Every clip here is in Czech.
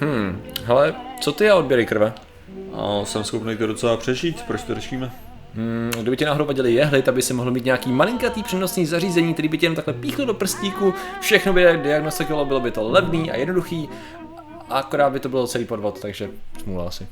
Hmm, hele, co ty a odběry krve? A jsem schopný to docela přežít, proč to řešíme? Hmm, kdyby ti náhodou vadili jehly, tak by si mohl mít nějaký malinkatý přenosný zařízení, který by tě jenom takhle píchl do prstíku, všechno by diagnostikovalo, bylo by to levný a jednoduchý, a akorát by to bylo celý podvod, takže smůla asi.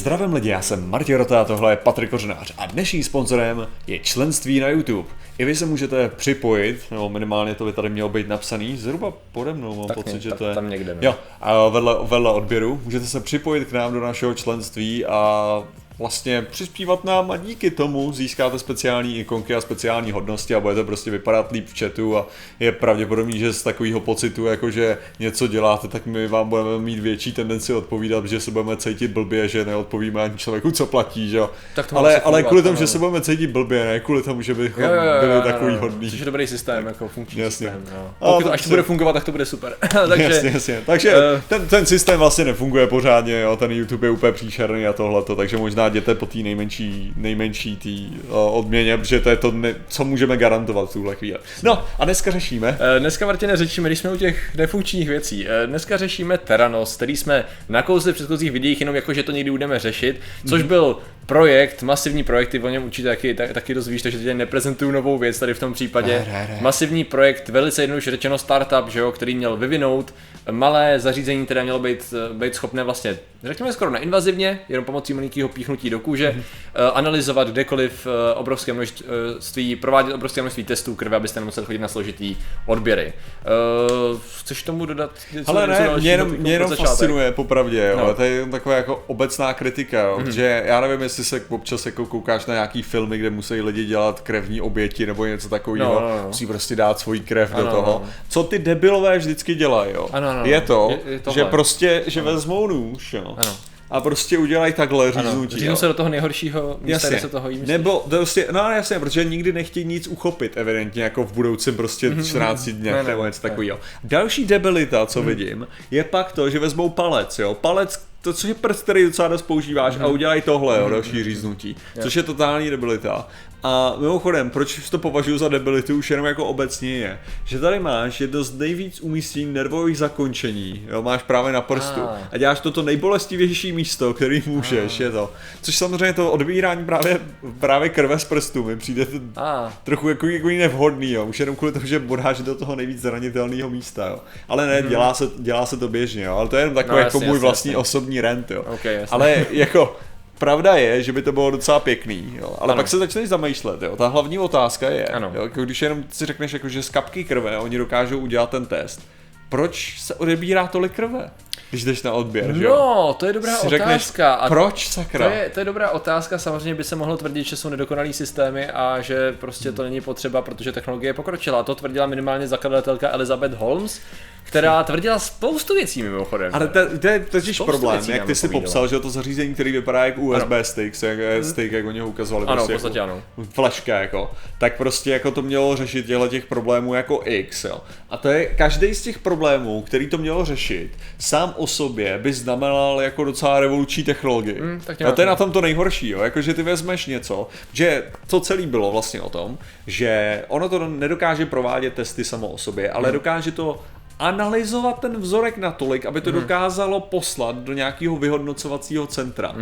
Zdravím lidi, já jsem Martin Rota, tohle je Patrik Kořenář a dnešním sponzorem je členství na YouTube. I vy se můžete připojit, nebo minimálně to by tady mělo být napsaný, zhruba pode mnou mám Tak pocit, ně- že to je... tam někde, no. Jo, a vedle, vedle odběru můžete se připojit k nám do našeho členství a vlastně přispívat nám a díky tomu získáte speciální ikonky a speciální hodnosti a budete prostě vypadat líp v chatu a je pravděpodobný, že z takového pocitu, jako že něco děláte, tak my vám budeme mít větší tendenci odpovídat, že se budeme cítit blbě, že neodpovíme ani člověku, co platí, že jo. Tak to ale, ale kvůli tomu, že se budeme cítit blbě, ne kvůli tomu, že bychom Jo, jo, jo, byli jo, takový jo, hodný. Což je dobrý systém, jako funkční Jasně. systém. Jo. A Pokud to, až to bude fungovat, tak to bude super. Takže, Jasně, jasně. Takže Eh. ten, ten systém vlastně nefunguje pořádně, jo, ten YouTube je úplně příšerný a tohleto, takže možná jděte po té nejmenší, nejmenší tý, uh, odměně, protože to je to, ne, co můžeme garantovat v tuhle chvíli. No a dneska řešíme. Eh, Dneska, Martine, řešíme, když jsme u těch nefunkčních věcí, eh, dneska řešíme Teranos, který jsme nakousli v předchozích videích jenom jako, že to někdy budeme řešit, což byl projekt, masivní projekt, ty o něm určitě taky, tak, taky dozvíš, takže teď neprezentuju novou věc tady v tom případě. Ne, ne, ne. Masivní projekt, velice jednoduše řečeno startup, že jo, který měl vyvinout malé zařízení, které mělo být, být schopné vlastně, řekněme skoro neinvazivně, jenom pomocí malinkého píchnutí do kůže, eh, analyzovat kdekoliv eh, obrovské množství, provádět obrovské množství testů krve, abyste nemuseli chodit na složitý odběry. Eh, chceš tomu dodat něco, Ale ne, mě jenom, mě jenom fascinuje popravdě, jo, No. no. to je taková jako obecná kritika, jo, Mhm. že já nevím, jestli se občas jako koukáš na nějaký filmy, kde musí lidi dělat krevní oběti nebo něco takového, No, no, no. musí prostě dát svůj krev Ano, do toho. ano. Co ty debilové vždycky dělají, jo, Ano, ano, je ano. to, Je- je tohle. že prostě, že vezmou nůž, jo, Ano. a prostě udělají takhle Ano, říznutí. říznu se do toho nejhoršího místa, kde se toho myslíš? Nebo prostě, no jasně, protože nikdy nechtějí nic uchopit, evidentně, jako v budoucím prostě 14 dnech Ne, ne, nebo něco takového. Další debilita, co vidím, je pak to, že vezmou palec, jo, palec, to, což je prst, který docela dost používáš a udělají tohle, jo, další říznutí, což je totální debilita. A mimochodem, proč to považuji za debilitu už jenom jako obecně je, že tady máš jedno z nejvíc umístění nervových zakončení, jo, máš právě na prstu Ah. a děláš to to nejbolestivější místo, který můžeš, je to. Což samozřejmě to odbírání právě, právě krve z prstu mi přijde to A, trochu jako, jako nevhodný, jo. už jenom kvůli tomu, že bodáš do toho nejvíc zranitelného místa, jo. ale ne, dělá se, dělá se to běžně, jo. ale to je jenom takový. No, jako jasně, můj jasně, vlastní jasně. osobní rent, jo. Ok, jasně. ale jako Pravda je, že by to bylo docela pěkný, jo. ale Ano. pak se začneš zamýšlet. Jo. Ta hlavní otázka je, Ano. jo, jako když jenom si řekneš, jako, že z kapky krve oni dokážou udělat ten test, proč se odebírá tolik krve, když jdeš na odběr, že jo? no, to je dobrá Si otázka. a proč to sakra? je, to je dobrá otázka, samozřejmě by se mohlo tvrdit, že jsou nedokonalý systémy a že prostě to není potřeba, protože technologie pokročila. To tvrdila minimálně zakladatelka Elizabeth Holmes, která tvrdila spoustu věcí mimochodem. Ale to, to je totiž problém, věcí jak ty si popsal, že to zařízení, který vypadá jako USB stick, jak, stick, jak oni ho ukazovali. Ano, prostě v podstatě jako ano. Flashka, jako, tak prostě jako to mělo řešit těchto těch problémů jako X, jo. A to je každý z těch problémů, který to mělo řešit, sám o sobě by znamenal jako docela revoluční technologii. Mm, tak a to je na tom to nejhorší, jo, jakože ty vezmeš něco, že to celé bylo vlastně o tom, že ono to nedokáže provádět testy samo o sobě, ale dokáže to analyzovat ten vzorek natolik, aby to dokázalo poslat do nějakého vyhodnocovacího centra.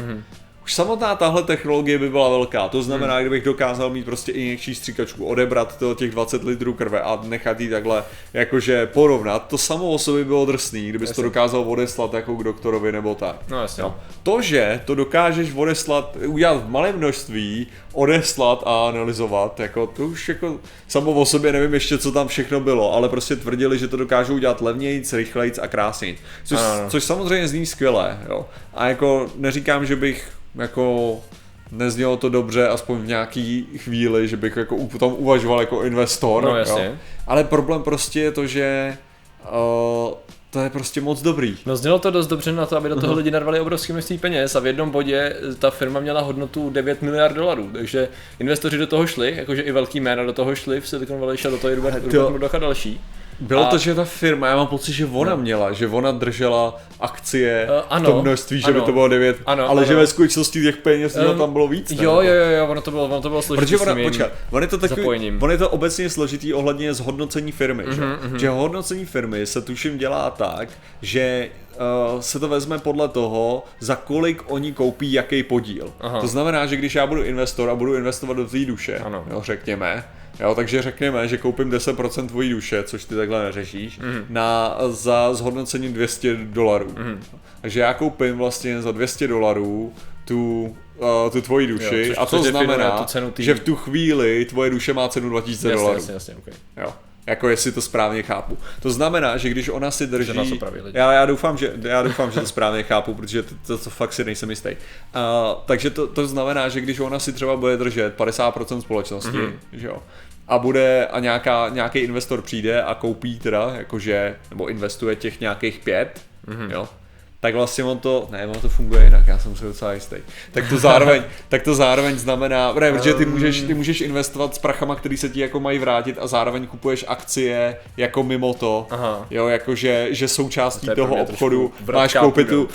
Už samotná tahle technologie by byla velká. To znamená, kdybych dokázal mít prostě injekční stříkačku, odebrat to, těch 20 litrů krve a nechat jí takhle jakože porovnat, to samo o sobě bylo drsný, kdybys to dokázal odeslat jako k doktorovi nebo tak. No jasně. Jo. To, že to dokážeš odeslat, udělat v malém množství, odeslat a analyzovat, jako to už jako samo o sobě nevím ještě, co tam všechno bylo, ale prostě tvrdili, že to dokážou udělat levnějc, rychlejc a krásnějc. Což, ano. což samozřejmě zní skvěle, jo. A jako neříkám, že bych jako neznělo to dobře, aspoň v nějaký chvíli, že bych jako u- tom uvažoval jako investor, No, jasně. jo. Ale problém prostě je to, že uh, to je prostě moc dobrý. No znělo to dost dobře na to, aby do toho lidi narvali obrovské množství peněz a v jednom bodě ta firma měla hodnotu 9 miliard dolarů, takže investoři do toho šli, jakože i velký jména do toho šli v Silicon Valley šel do toho i Robert, Robert Murdoch a další. Bylo A- to, že ta firma, já mám pocit, že ona měla, že ona držela akcie v ano, tom množství, že by ano. to bylo 9, Ano, ale že ano. ve skutečnosti těch peněz um, tam bylo víc. ne? Jo, jo, jo, jo, ono to bylo, ono to bylo složitý Protože ona, počkat, on je to takový, zapojením. on je to obecně složitý ohledně zhodnocení firmy, že? Mhm, že hodnocení firmy se tuším dělá tak, že uh, se to vezme podle toho, za kolik oni koupí jaký podíl. Aha. To znamená, že když já budu investor a budu investovat do té duše, Ano. jo, řekněme, Jo, takže řekněme, že koupím 10% tvojí duše, což ty takhle neřešíš, Mhm. na, za zhodnocení 200 dolarů. Takže já koupím vlastně za 200 dolarů tu, uh, tu tvoji duši Jo, což- a to což znamená, tu cenu tý- že v tu chvíli tvoje duše má cenu 2000 Jasně, dolarů. jasně, jasně, okay. Jo. Jako jestli to správně chápu. To znamená, že když ona si drží... opraví lidi. já, já, doufám, že, já doufám, že to správně chápu, protože to, to, to fakt si nejsem jistý. Uh, takže to, to znamená, že když ona si třeba bude držet 50% společnosti, Mhm. mm-hmm. že jo, a bude a nějaká, nějaký investor přijde a koupí teda, jakože, nebo investuje těch nějakých pět, Mhm. mm-hmm. jo, tak vlastně on to, ne, on to funguje jinak, já jsem si docela jistý. Tak to zároveň, tak to zároveň znamená, ne, protože ty můžeš, ty můžeš investovat s prachama, který se ti jako mají vrátit a zároveň kupuješ akcie jako mimo to, Aha. jo, jakože, že součástí To toho obchodu máš koupit tu.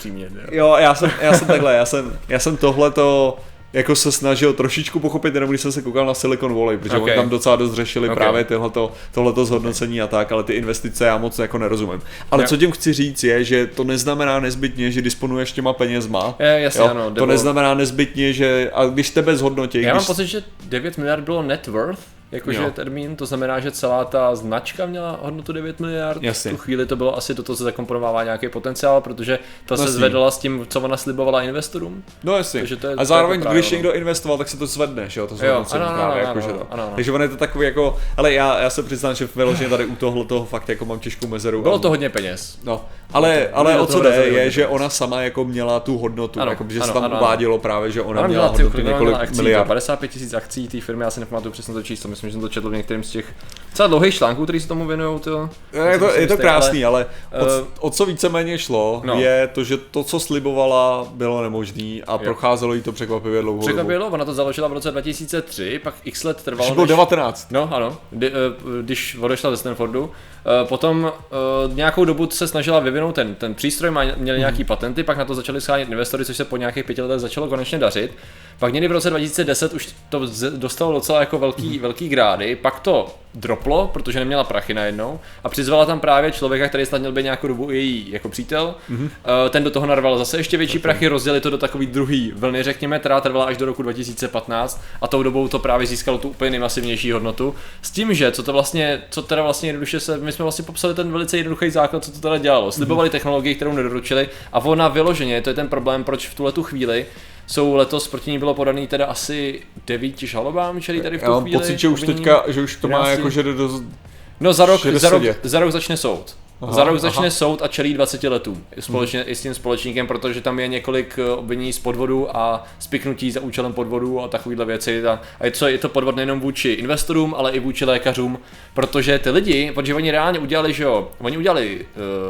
Jo, já jsem, já jsem takhle, já jsem, já jsem tohleto jako se snažil trošičku pochopit, jenom když jsem se koukal na Silicon Valley, protože Ok. okay. oni tam docela dost řešili Ok. okay. právě tohleto, tohleto zhodnocení a tak, ale ty investice já moc jako nerozumím. Ale Jo. co tím chci říct je, že to neznamená nezbytně, že disponuješ těma penězma. Je, jasně, ano, to neznamená nezbytně, že a když tebe zhodnotí, Já když, mám pocit, že 9 miliard bylo net worth, jakože Jo. termín, to znamená, že celá ta značka měla hodnotu 9 miliard. Jasně. V tu chvíli to bylo asi to, co se zakomponovává nějaký potenciál, protože ta se Jasně. zvedla s tím, co ona slibovala investorům. No jasně. Takže to je- a je zároveň, to právě když někdo investoval, tak se to zvedne, že jo, to zhodnocení ano, ano, právě, ano, jakože ano, ano, ano. Takže on je to takový jako, ale já, já se přiznám, že vyloženě tady u tohle toho fakt jako mám těžkou mezeru. Bylo a- to hodně peněz. No, ale, ale do o co toho jde, je, že ona sama jako měla tu hodnotu, Ano, jako, že ano, se tam ano, ano. uvádělo právě, že ona, Ona měla hodnotu několik miliard. 55 tisíc akcí té firmy, já si nepamatuju přesně to číslo, myslím, že jsem to četl v některém z těch docela dlouhých článků, který se tomu věnují. To, Je to, je to krásný, ale eh, o, o co víceméně šlo, no. je to, že to, co slibovala, bylo nemožný a procházelo jí to překvapivě dlouho dobu. Překvapilo, ona to založila v roce 2003, pak x let trvalo, Když bylo 19. No ano, kdy, eh, když odešla ze Stanfordu. Eh, Potom nějakou dobu se snažila vyvinout ten, ten přístroj, má, měli nějaký patenty, pak na to začali schánět investory, což se po nějakých pěti letech začalo konečně dařit. Pak někdy v roce 2010 už to dostalo docela jako velký, velký grády, pak to droplo, protože neměla prachy najednou a přizvala tam právě člověka, který snad měl být nějakou dobu její jako přítel. Eh, Ten do toho narval zase ještě větší prachy, rozdělili to do takový druhý vlny, řekněme, která trvala až do roku 2015 a tou dobou to právě získalo tu úplně nejmasivnější hodnotu. S tím, že co to vlastně, co teda vlastně jednoduše se, my jsme vlastně popsali ten velice jednoduchý základ, co to teda dělalo. Slibovali technologii, kterou nedoručili a ona vyloženě, to je ten problém, proč v tuhle tu chvíli jsou letos proti ní bylo podaný teda asi devíti žalobám, čili tady v tu Já mám chvíli. pocit, že už obvinění. teďka, že už to má 11. jako, že do, No za rok, za rok, za rok začne soud. Aha, za rok začne aha. soud a čelí 20 letům. Společně i s tím společníkem, protože tam je několik eh, obvinění z podvodu a spiknutí za účelem podvodu a takovýhle věci. A a je to, je to podvod nejenom vůči investorům, ale i vůči lékařům, protože ty lidi, protože oni reálně udělali, že jo, oni udělali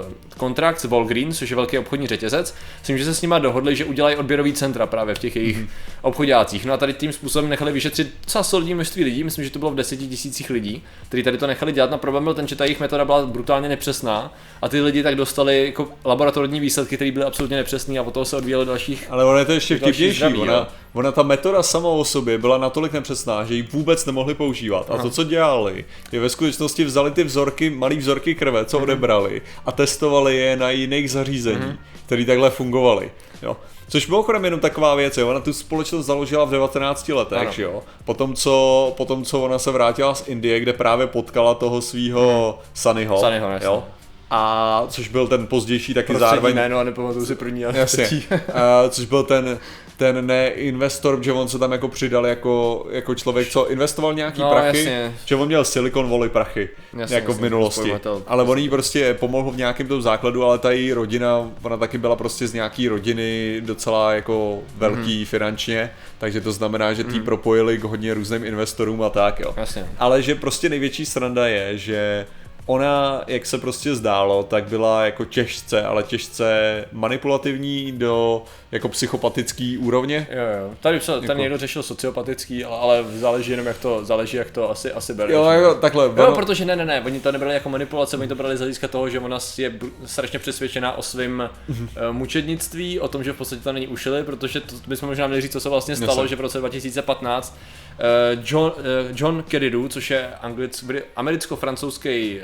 uh, kontrakt s Walgreens, což je velký obchodní řetězec, s tím, že se s nimi dohodli, že udělají odběrový centra právě v těch jejich Mhm. mm. obchodácích. No a tady tím způsobem nechali vyšetřit docela solidní množství lidí, myslím, že to bylo v deseti tisících lidí, kteří tady to nechali dělat. Na problém byl ten, že ta jejich metoda byla brutálně nepřesná a ty lidi tak dostali jako laboratorní výsledky, které byly absolutně nepřesné a od toho se odvíjelo dalších. Ale ono je to ještě vtipnější. jo. Ona, ona, ta metoda sama o sobě byla natolik nepřesná, že ji vůbec nemohli používat. A to, co dělali, je ve skutečnosti vzali ty vzorky, malý vzorky krve, co odebrali, a testovali je na jiných zařízení, které takhle fungovaly. Jo. Což mimochodem jenom taková věc, jo. ona tu společnost založila v 19 letech, Ano. že jo. Potom co, potom, co ona se vrátila z Indie, kde právě potkala toho svého Sunnyho, Sunnyho, jasně. jo. A což byl ten pozdější taky Zároveň zároveň jméno a nepamatuju si první, ale Jasně. třetí. Uh, což byl ten, ten ne investor, že on se tam jako přidal jako, jako člověk, co investoval nějaký No, prachy, jasně. že on měl Silicon Valley prachy, Jasně, jako v jasně, minulosti. spojovatel. Ale on jí prostě pomohl v nějakém tom základu, ale ta její rodina, ona taky byla prostě z nějaký rodiny docela jako velký Mhm. finančně, takže to znamená, že tý propojili k hodně různým investorům a tak jo. Jasně. Ale že prostě největší sranda je, že ona, jak se prostě zdálo, tak byla jako těžce, ale těžce manipulativní do jako psychopatický úrovně. Jo, jo. Tady psal, Jako- ten někdo řešil sociopatický, ale, ale záleží jenom jak to, záleží jak to asi, asi bere. Jo, jako takhle. Jo, ono- protože ne, ne, ne, oni to nebrali jako manipulace, oni to brali z hlediska toho, že ona je strašně přesvědčená o svém Mhm. uh, mučednictví, o tom, že v podstatě to není ušili, protože to bychom možná měli říct, co se vlastně stalo, Jasně. že v roce 2015 uh, John, uh, John Keridu, což je anglic, americko-francouzský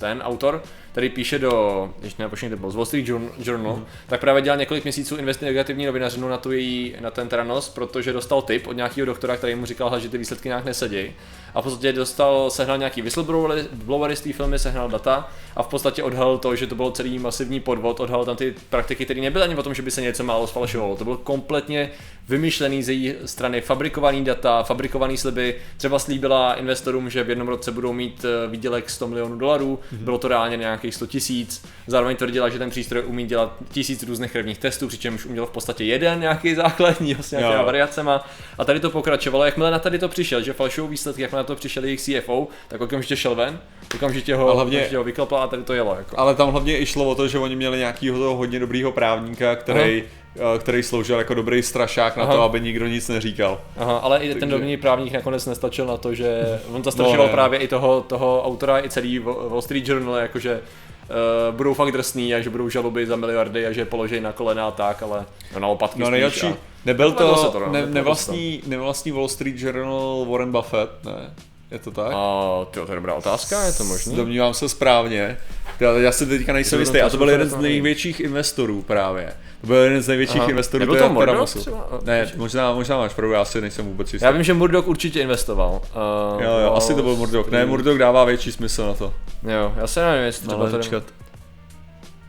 ten autor, který píše do, když ne, to bylo z Wall Street Journal, Mhm. tak právě dělal několik měsíců investigativní novinařinu na, tu její, na ten Teranos, protože dostal tip od nějakého doktora, který mu říkal, "Hele, že ty výsledky nějak nesedí. A v podstatě dostal, sehnal nějaký whistleblowery blowery z té filmy, sehnal data a v podstatě odhalil to, že to byl celý masivní podvod, odhalil tam ty praktiky, které nebyly ani o tom, že by se něco málo sfalšovalo. To bylo kompletně vymyšlený z její strany, fabrikovaný data, fabrikovaný sliby. Třeba slíbila investorům, že v jednom roce budou mít eh, výdělek 100 milionů dolarů, bylo to reálně nějakých 100 tisíc. Zároveň tvrdila, že ten přístroj umí dělat tisíc různých krevních testů, přičemž uměl v podstatě jeden nějaký základní s nějakými Jo. variacema. A tady to pokračovalo, jakmile na tady to přišel, že falšují výsledky, jakmile na to přišel jejich CFO, tak okamžitě šel ven, okamžitě ho, hlavně- okamžitě ho vyklepal a tady to jelo. Jako. Ale tam hlavně i šlo o to, že oni měli nějakýho toho hodně dobrýho právníka, který, eh, který sloužil jako dobrý strašák na Aha. to, aby nikdo nic neříkal. Aha, ale i ten Takže- dobrý právník nakonec nestačil na to, že on zastrašoval No, právě i toho, toho autora, i celý Wa- Wall Street Journal, jakože uh, budou fakt drsný a že budou žaloby za miliardy a že položí na kolena a tak, ale no, naopak No nejlepší, a- nebyl to, to, no, ne, nevlastní, nevlastní Wall Street Journal Warren Buffett, ne? Je to tak? A tyjo, to je dobrá otázka, je to možný? Domnívám se správně. Já, já si teďka nejsem To- jistý. to A to byl jeden z to největších investorů právě. To byl jeden z největších Aha. investorů Nebyl to třeba? Ne, možná, možná máš pravdu, já si nejsem vůbec jistý. Já vím, že Murdoch určitě investoval. Uh, Jo, jo, asi to byl Murdoch. Ne, Murdoch dává větší smysl na to. Jo, já se nevím, jestli třeba Ale tady... počkat.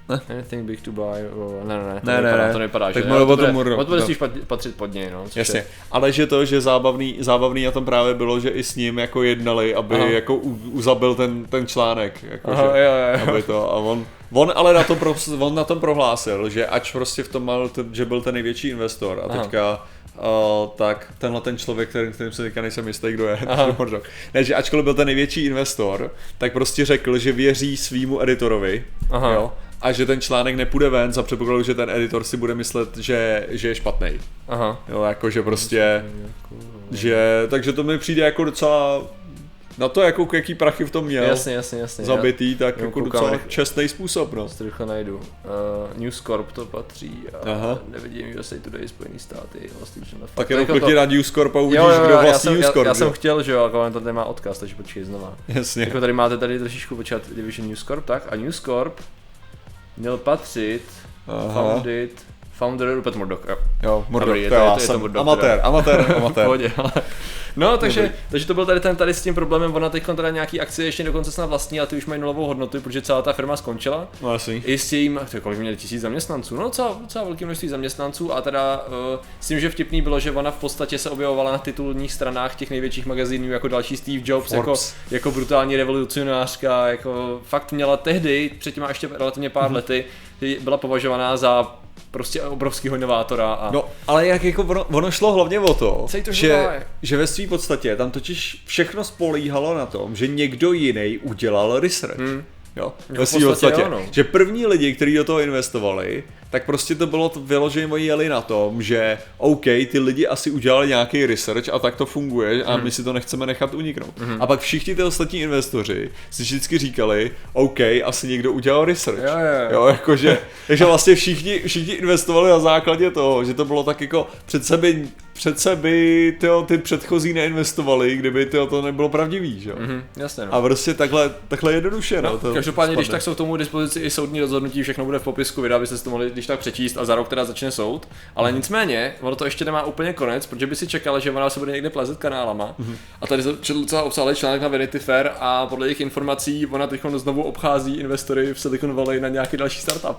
Anything big to buy, o, ne, ne, ne, to Ne, ne, nevypadá, ne. to nevypadá, Tak že o to bude, Murdoch, to bude no. spíš pat- patřit pod něj, no. Jasně, je- ale že to, že zábavný, zábavný na tom právě bylo, že i s ním jako jednali, aby Aha. jako uzabil ten, ten článek. Jako Aha, že, jo, jo, jo. Aby to, a on, on ale na tom, pro, on na tom prohlásil, že ač prostě v tom mal, že byl ten největší investor a Aha. teďka Uh, tak tenhle ten člověk, který, kterým se teďka nejsem jistý, kdo je, ne, že ačkoliv byl ten největší investor, tak prostě řekl, že věří svýmu editorovi, Aha. jo, a že ten článek nepůjde ven za předpokladu, že ten editor si bude myslet, že, že je špatný. Aha. Jo, jakože prostě, že, takže to mi přijde jako docela, na to jako jaký prachy v tom měl, Jasně, jasně, jasně. zabitý, tak jo, jako docela jak- čestný způsob, no. Já to rychle najdu. Uh, News Corp to patří a Aha. nevidím USA Today, Spojený státy, vlastně Journal. Fakt, Tak jenom jako klikni na News Corp a uvidíš, jo, jo, kdo jo, já vlastní jsem, News já, Corp, já jsem jo. chtěl, že jo, ale to tady má odkaz, takže počkej znova. Jasně. Jako tady máte tady trošičku počkat Division News Corp, tak a News Corp měl patřit, Aha. founded, founder Rupert Murdoch, jo. Jo, Murdoch, Dobrý, je to to- já je to- je to Murdoch, amatér, teda. amatér, amatér. pohodě, ale... No, takže, Dobrý. takže to byl tady ten tady s tím problémem, ona teď teda nějaký akcie ještě dokonce snad vlastní, ale ty už mají nulovou hodnotu, protože celá ta firma skončila. No jasný. I s tím, to kolik měli tisíc zaměstnanců, no docela, docela velké množství zaměstnanců a teda uh, s tím, že vtipný bylo, že ona v podstatě se objevovala na titulních stranách těch největších magazínů jako další Steve Jobs, jako, Forbes. jako brutální revolucionářka, jako fakt měla tehdy, před těma ještě relativně pár lety, byla považovaná za prostě obrovského inovátora a No, ale jak jako ono, ono šlo hlavně o to, to že, že ve své podstatě tam totiž všechno spolíhalo na tom, že někdo jiný udělal research. Hmm. Jo, ve své podstatě podstatě. jo, no. Že první lidi, kteří do toho investovali, tak prostě to bylo to vyloženě jeli na tom, že OK, ty lidi asi udělali nějaký research a tak to funguje a Hmm. my si to nechceme nechat uniknout. A pak všichni ty ostatní investoři si vždycky říkali, OK, asi někdo udělal research. Jo, jo, jo. jo jakože, takže vlastně všichni, všichni investovali na základě toho, že to bylo tak jako přece by, přece by tyjo, ty předchozí neinvestovali, kdyby tyjo, to nebylo pravdivý, že jo. Mhm, jasně no. A prostě takhle, takhle jednoduše, no. No, to každopádně, když spadne. tak jsou k tomu dispozici i soudní rozhodnutí, všechno bude v popisku videa, abyste si to mohli když tak přečíst a za rok teda začne soud. Ale nicméně, ono to ještě nemá úplně konec, protože by si čekal, že ona se bude někde plazit kanálama. A tady jsem četl docela obsáhlý článek na Vanity Fair a podle jejich informací ona teď znovu obchází investory v Silicon Valley na nějaký další startup.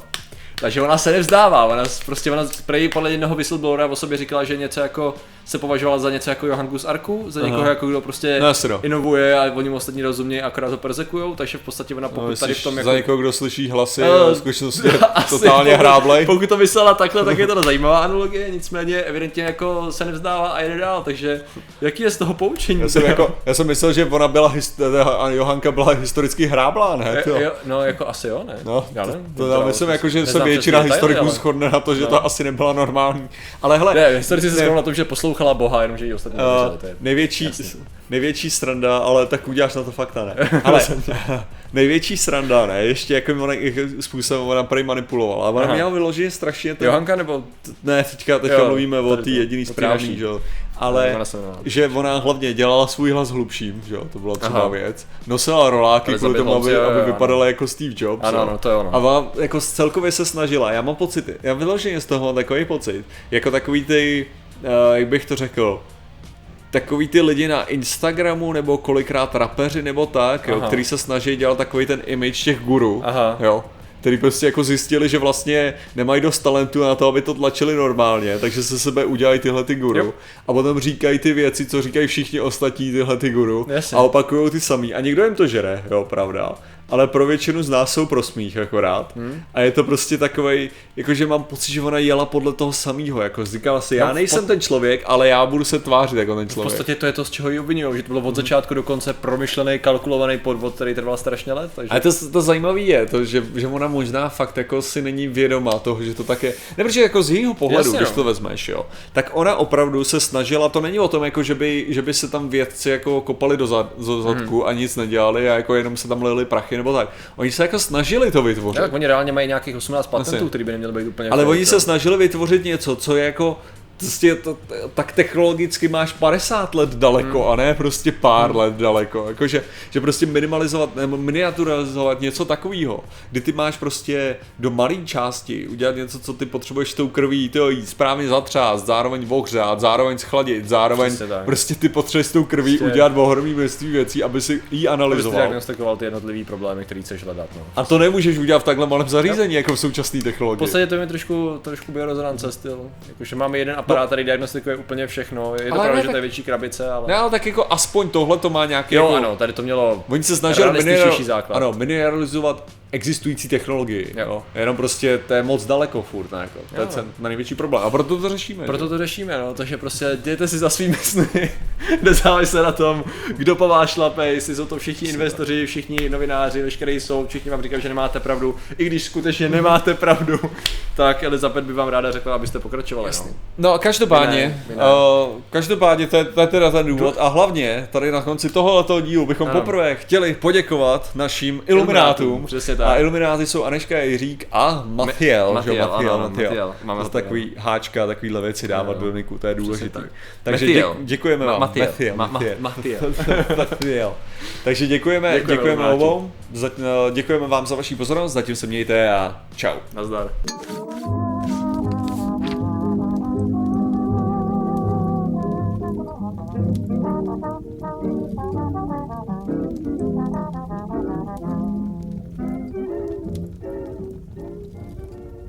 Takže ona se nevzdává, ona prostě ona prej podle jednoho whistleblowera o sobě říkala, že něco jako se považovala za něco jako Johan Gus Arku, za někoho jako kdo prostě jasně, no. inovuje a oni mu ostatní rozumějí, akorát ho persekujou, takže v podstatě ona pokud No, tady v tom za jako někoho, kdo slyší hlasy, Eh, a v skutečnosti totálně pokud- hráblej. Pokud to myslela takhle, tak je to zajímavá analogie, nicméně evidentně jako se nevzdává a jede dál, takže jaký je z toho poučení? Já jsem, jako, já jsem myslel, že ona byla, hist- a Johanka byla historicky hráblá, ne? Je- To, jo, no jako asi jo, ne? no, Já to, nevím, to, teda já myslím, jako, že neznám většina historiků ale- shodne na to, že No. to asi nebyla normální. Ale hele, Ne, historici se shodnou na tom, že poslouchala Boha, jenomže ji ostatní Uh, nevěřili, to je... největší, jasný. největší sranda, ale tak uděláš na to fakta, ne? Ale největší sranda, ne? Ještě jako ona, jak způsobem ona prý manipulovala. Ona Aha. měla vyloženě strašně ten... Johanka nebo... Ne, teďka, teďka Jo, mluvíme o té to, jediný správný, že jo. Ale Ona že ona hlavně dělala svůj hlas hlubším, že jo, to byla třeba Aha. věc. Nosila roláky kvůli tomu, aby, jo, aby vypadala jako Steve Jobs. Ano, ano, to je ono. A ona jako celkově se snažila, já mám pocity, já vyloženě z toho mám takový pocit, jako takový ty, uh, jak bych to řekl, takový ty lidi na Instagramu nebo kolikrát rapeři nebo tak, jo, který se snaží dělat takový ten image těch guru, Aha. jo, který prostě jako zjistili, že vlastně nemají dost talentu na to, aby to tlačili normálně, takže se sebe udělají tyhle ty guru Jo. a potom říkají ty věci, co říkají všichni ostatní tyhle ty guru Jasně. a opakují ty samý a někdo jim to žere, jo, pravda, ale pro většinu z nás jsou pro smích akorát Hmm. a je to prostě takovej, jakože mám pocit, že ona jela podle toho samého, jako říkala si, já No, v nejsem pod- ten člověk, ale já budu se tvářit jako ten V člověk. podstatě to je to, z čeho ji obvinují, že to bylo od začátku do konce promyšlený, kalkulovaný podvod, který trval strašně let, takže... Ale to, to zajímavé je, to, že, že ona možná fakt jako si není vědomá toho, že to tak je. Ne, protože jako z jejího pohledu, Jasně, když no. to vezmeš, jo, tak ona opravdu se snažila, to není o tom, jako že by, že by se tam vědci jako kopali do, zad, do zadku Mhm. a nic nedělali a jako jenom se tam lili prachy nebo tak. Oni se jako snažili to vytvořit. Tak oni reálně mají nějakých 18 patentů, Asi. který by neměly být úplně Ale oni se snažili vytvořit něco, co je jako prostě to, tak technologicky máš 50 let daleko Hmm. a ne prostě pár let daleko. Jakože, že prostě minimalizovat nebo miniaturizovat něco takového, kdy ty máš prostě do malé části udělat něco, co ty potřebuješ s tou krví, ty jí správně zatřást, zároveň ohřát, zároveň schladit, zároveň prostě ty potřebuješ s tou krví Prostě- udělat ohromný množství věcí, aby si jí Prostě analyzoval. diagnostikoval ty jednotlivý problémy, který chceš hledat, no. A to nemůžeš udělat v takhle malém zařízení, jako v současné V technologii. podstatě to je mi trošku, trošku biorezonance styl. Jakože máme jeden aparát, který diagnostikuje úplně všechno. Je to Ale pravda, ne, že to je větší krabice, ale... Ne, ale tak jako aspoň tohle to má nějaký Jo, jako... ano, tady to mělo Oni se snažili miniar- základ. ano, miniarizovat existující technologii. Jo. Jo. Jenom prostě to je moc daleko furt, ne, jako. To je Jo. ten největší problém. A proto to řešíme. Proto že? to řešíme, no, takže prostě dějte si za svými sny, nezávisle na tom, kdo po vás šlape, jestli jsou to všichni investoři, všichni novináři, veškerý jsou, všichni vám říkají, že nemáte pravdu, i když skutečně nemáte pravdu, tak Elizabeth by vám ráda řekla, abyste pokračovali. No. No, každopádně, My ne, my ne. uh, každopádně to je, to je teda ten důvod a hlavně tady na konci tohoto dílu bychom Ano. poprvé chtěli poděkovat našim iluminátům. přesně tak. A ilumináty jsou Aneška Jiřík a Matiel. Matiel, že Matiel, ano, Matiel. Matiel. Máme To takový háčka, takovýhle věci dávat do niku, to je důležitý. tak. Takže Matiel. děk, děkujeme vám. Matiel. Matiel, Ma- ma- Matiel. Matiel. Matiel. Takže děkujeme, Děkujeme, děkujeme obou, za, děkujeme vám za vaši pozornost, zatím se mějte a čau. Nazdar.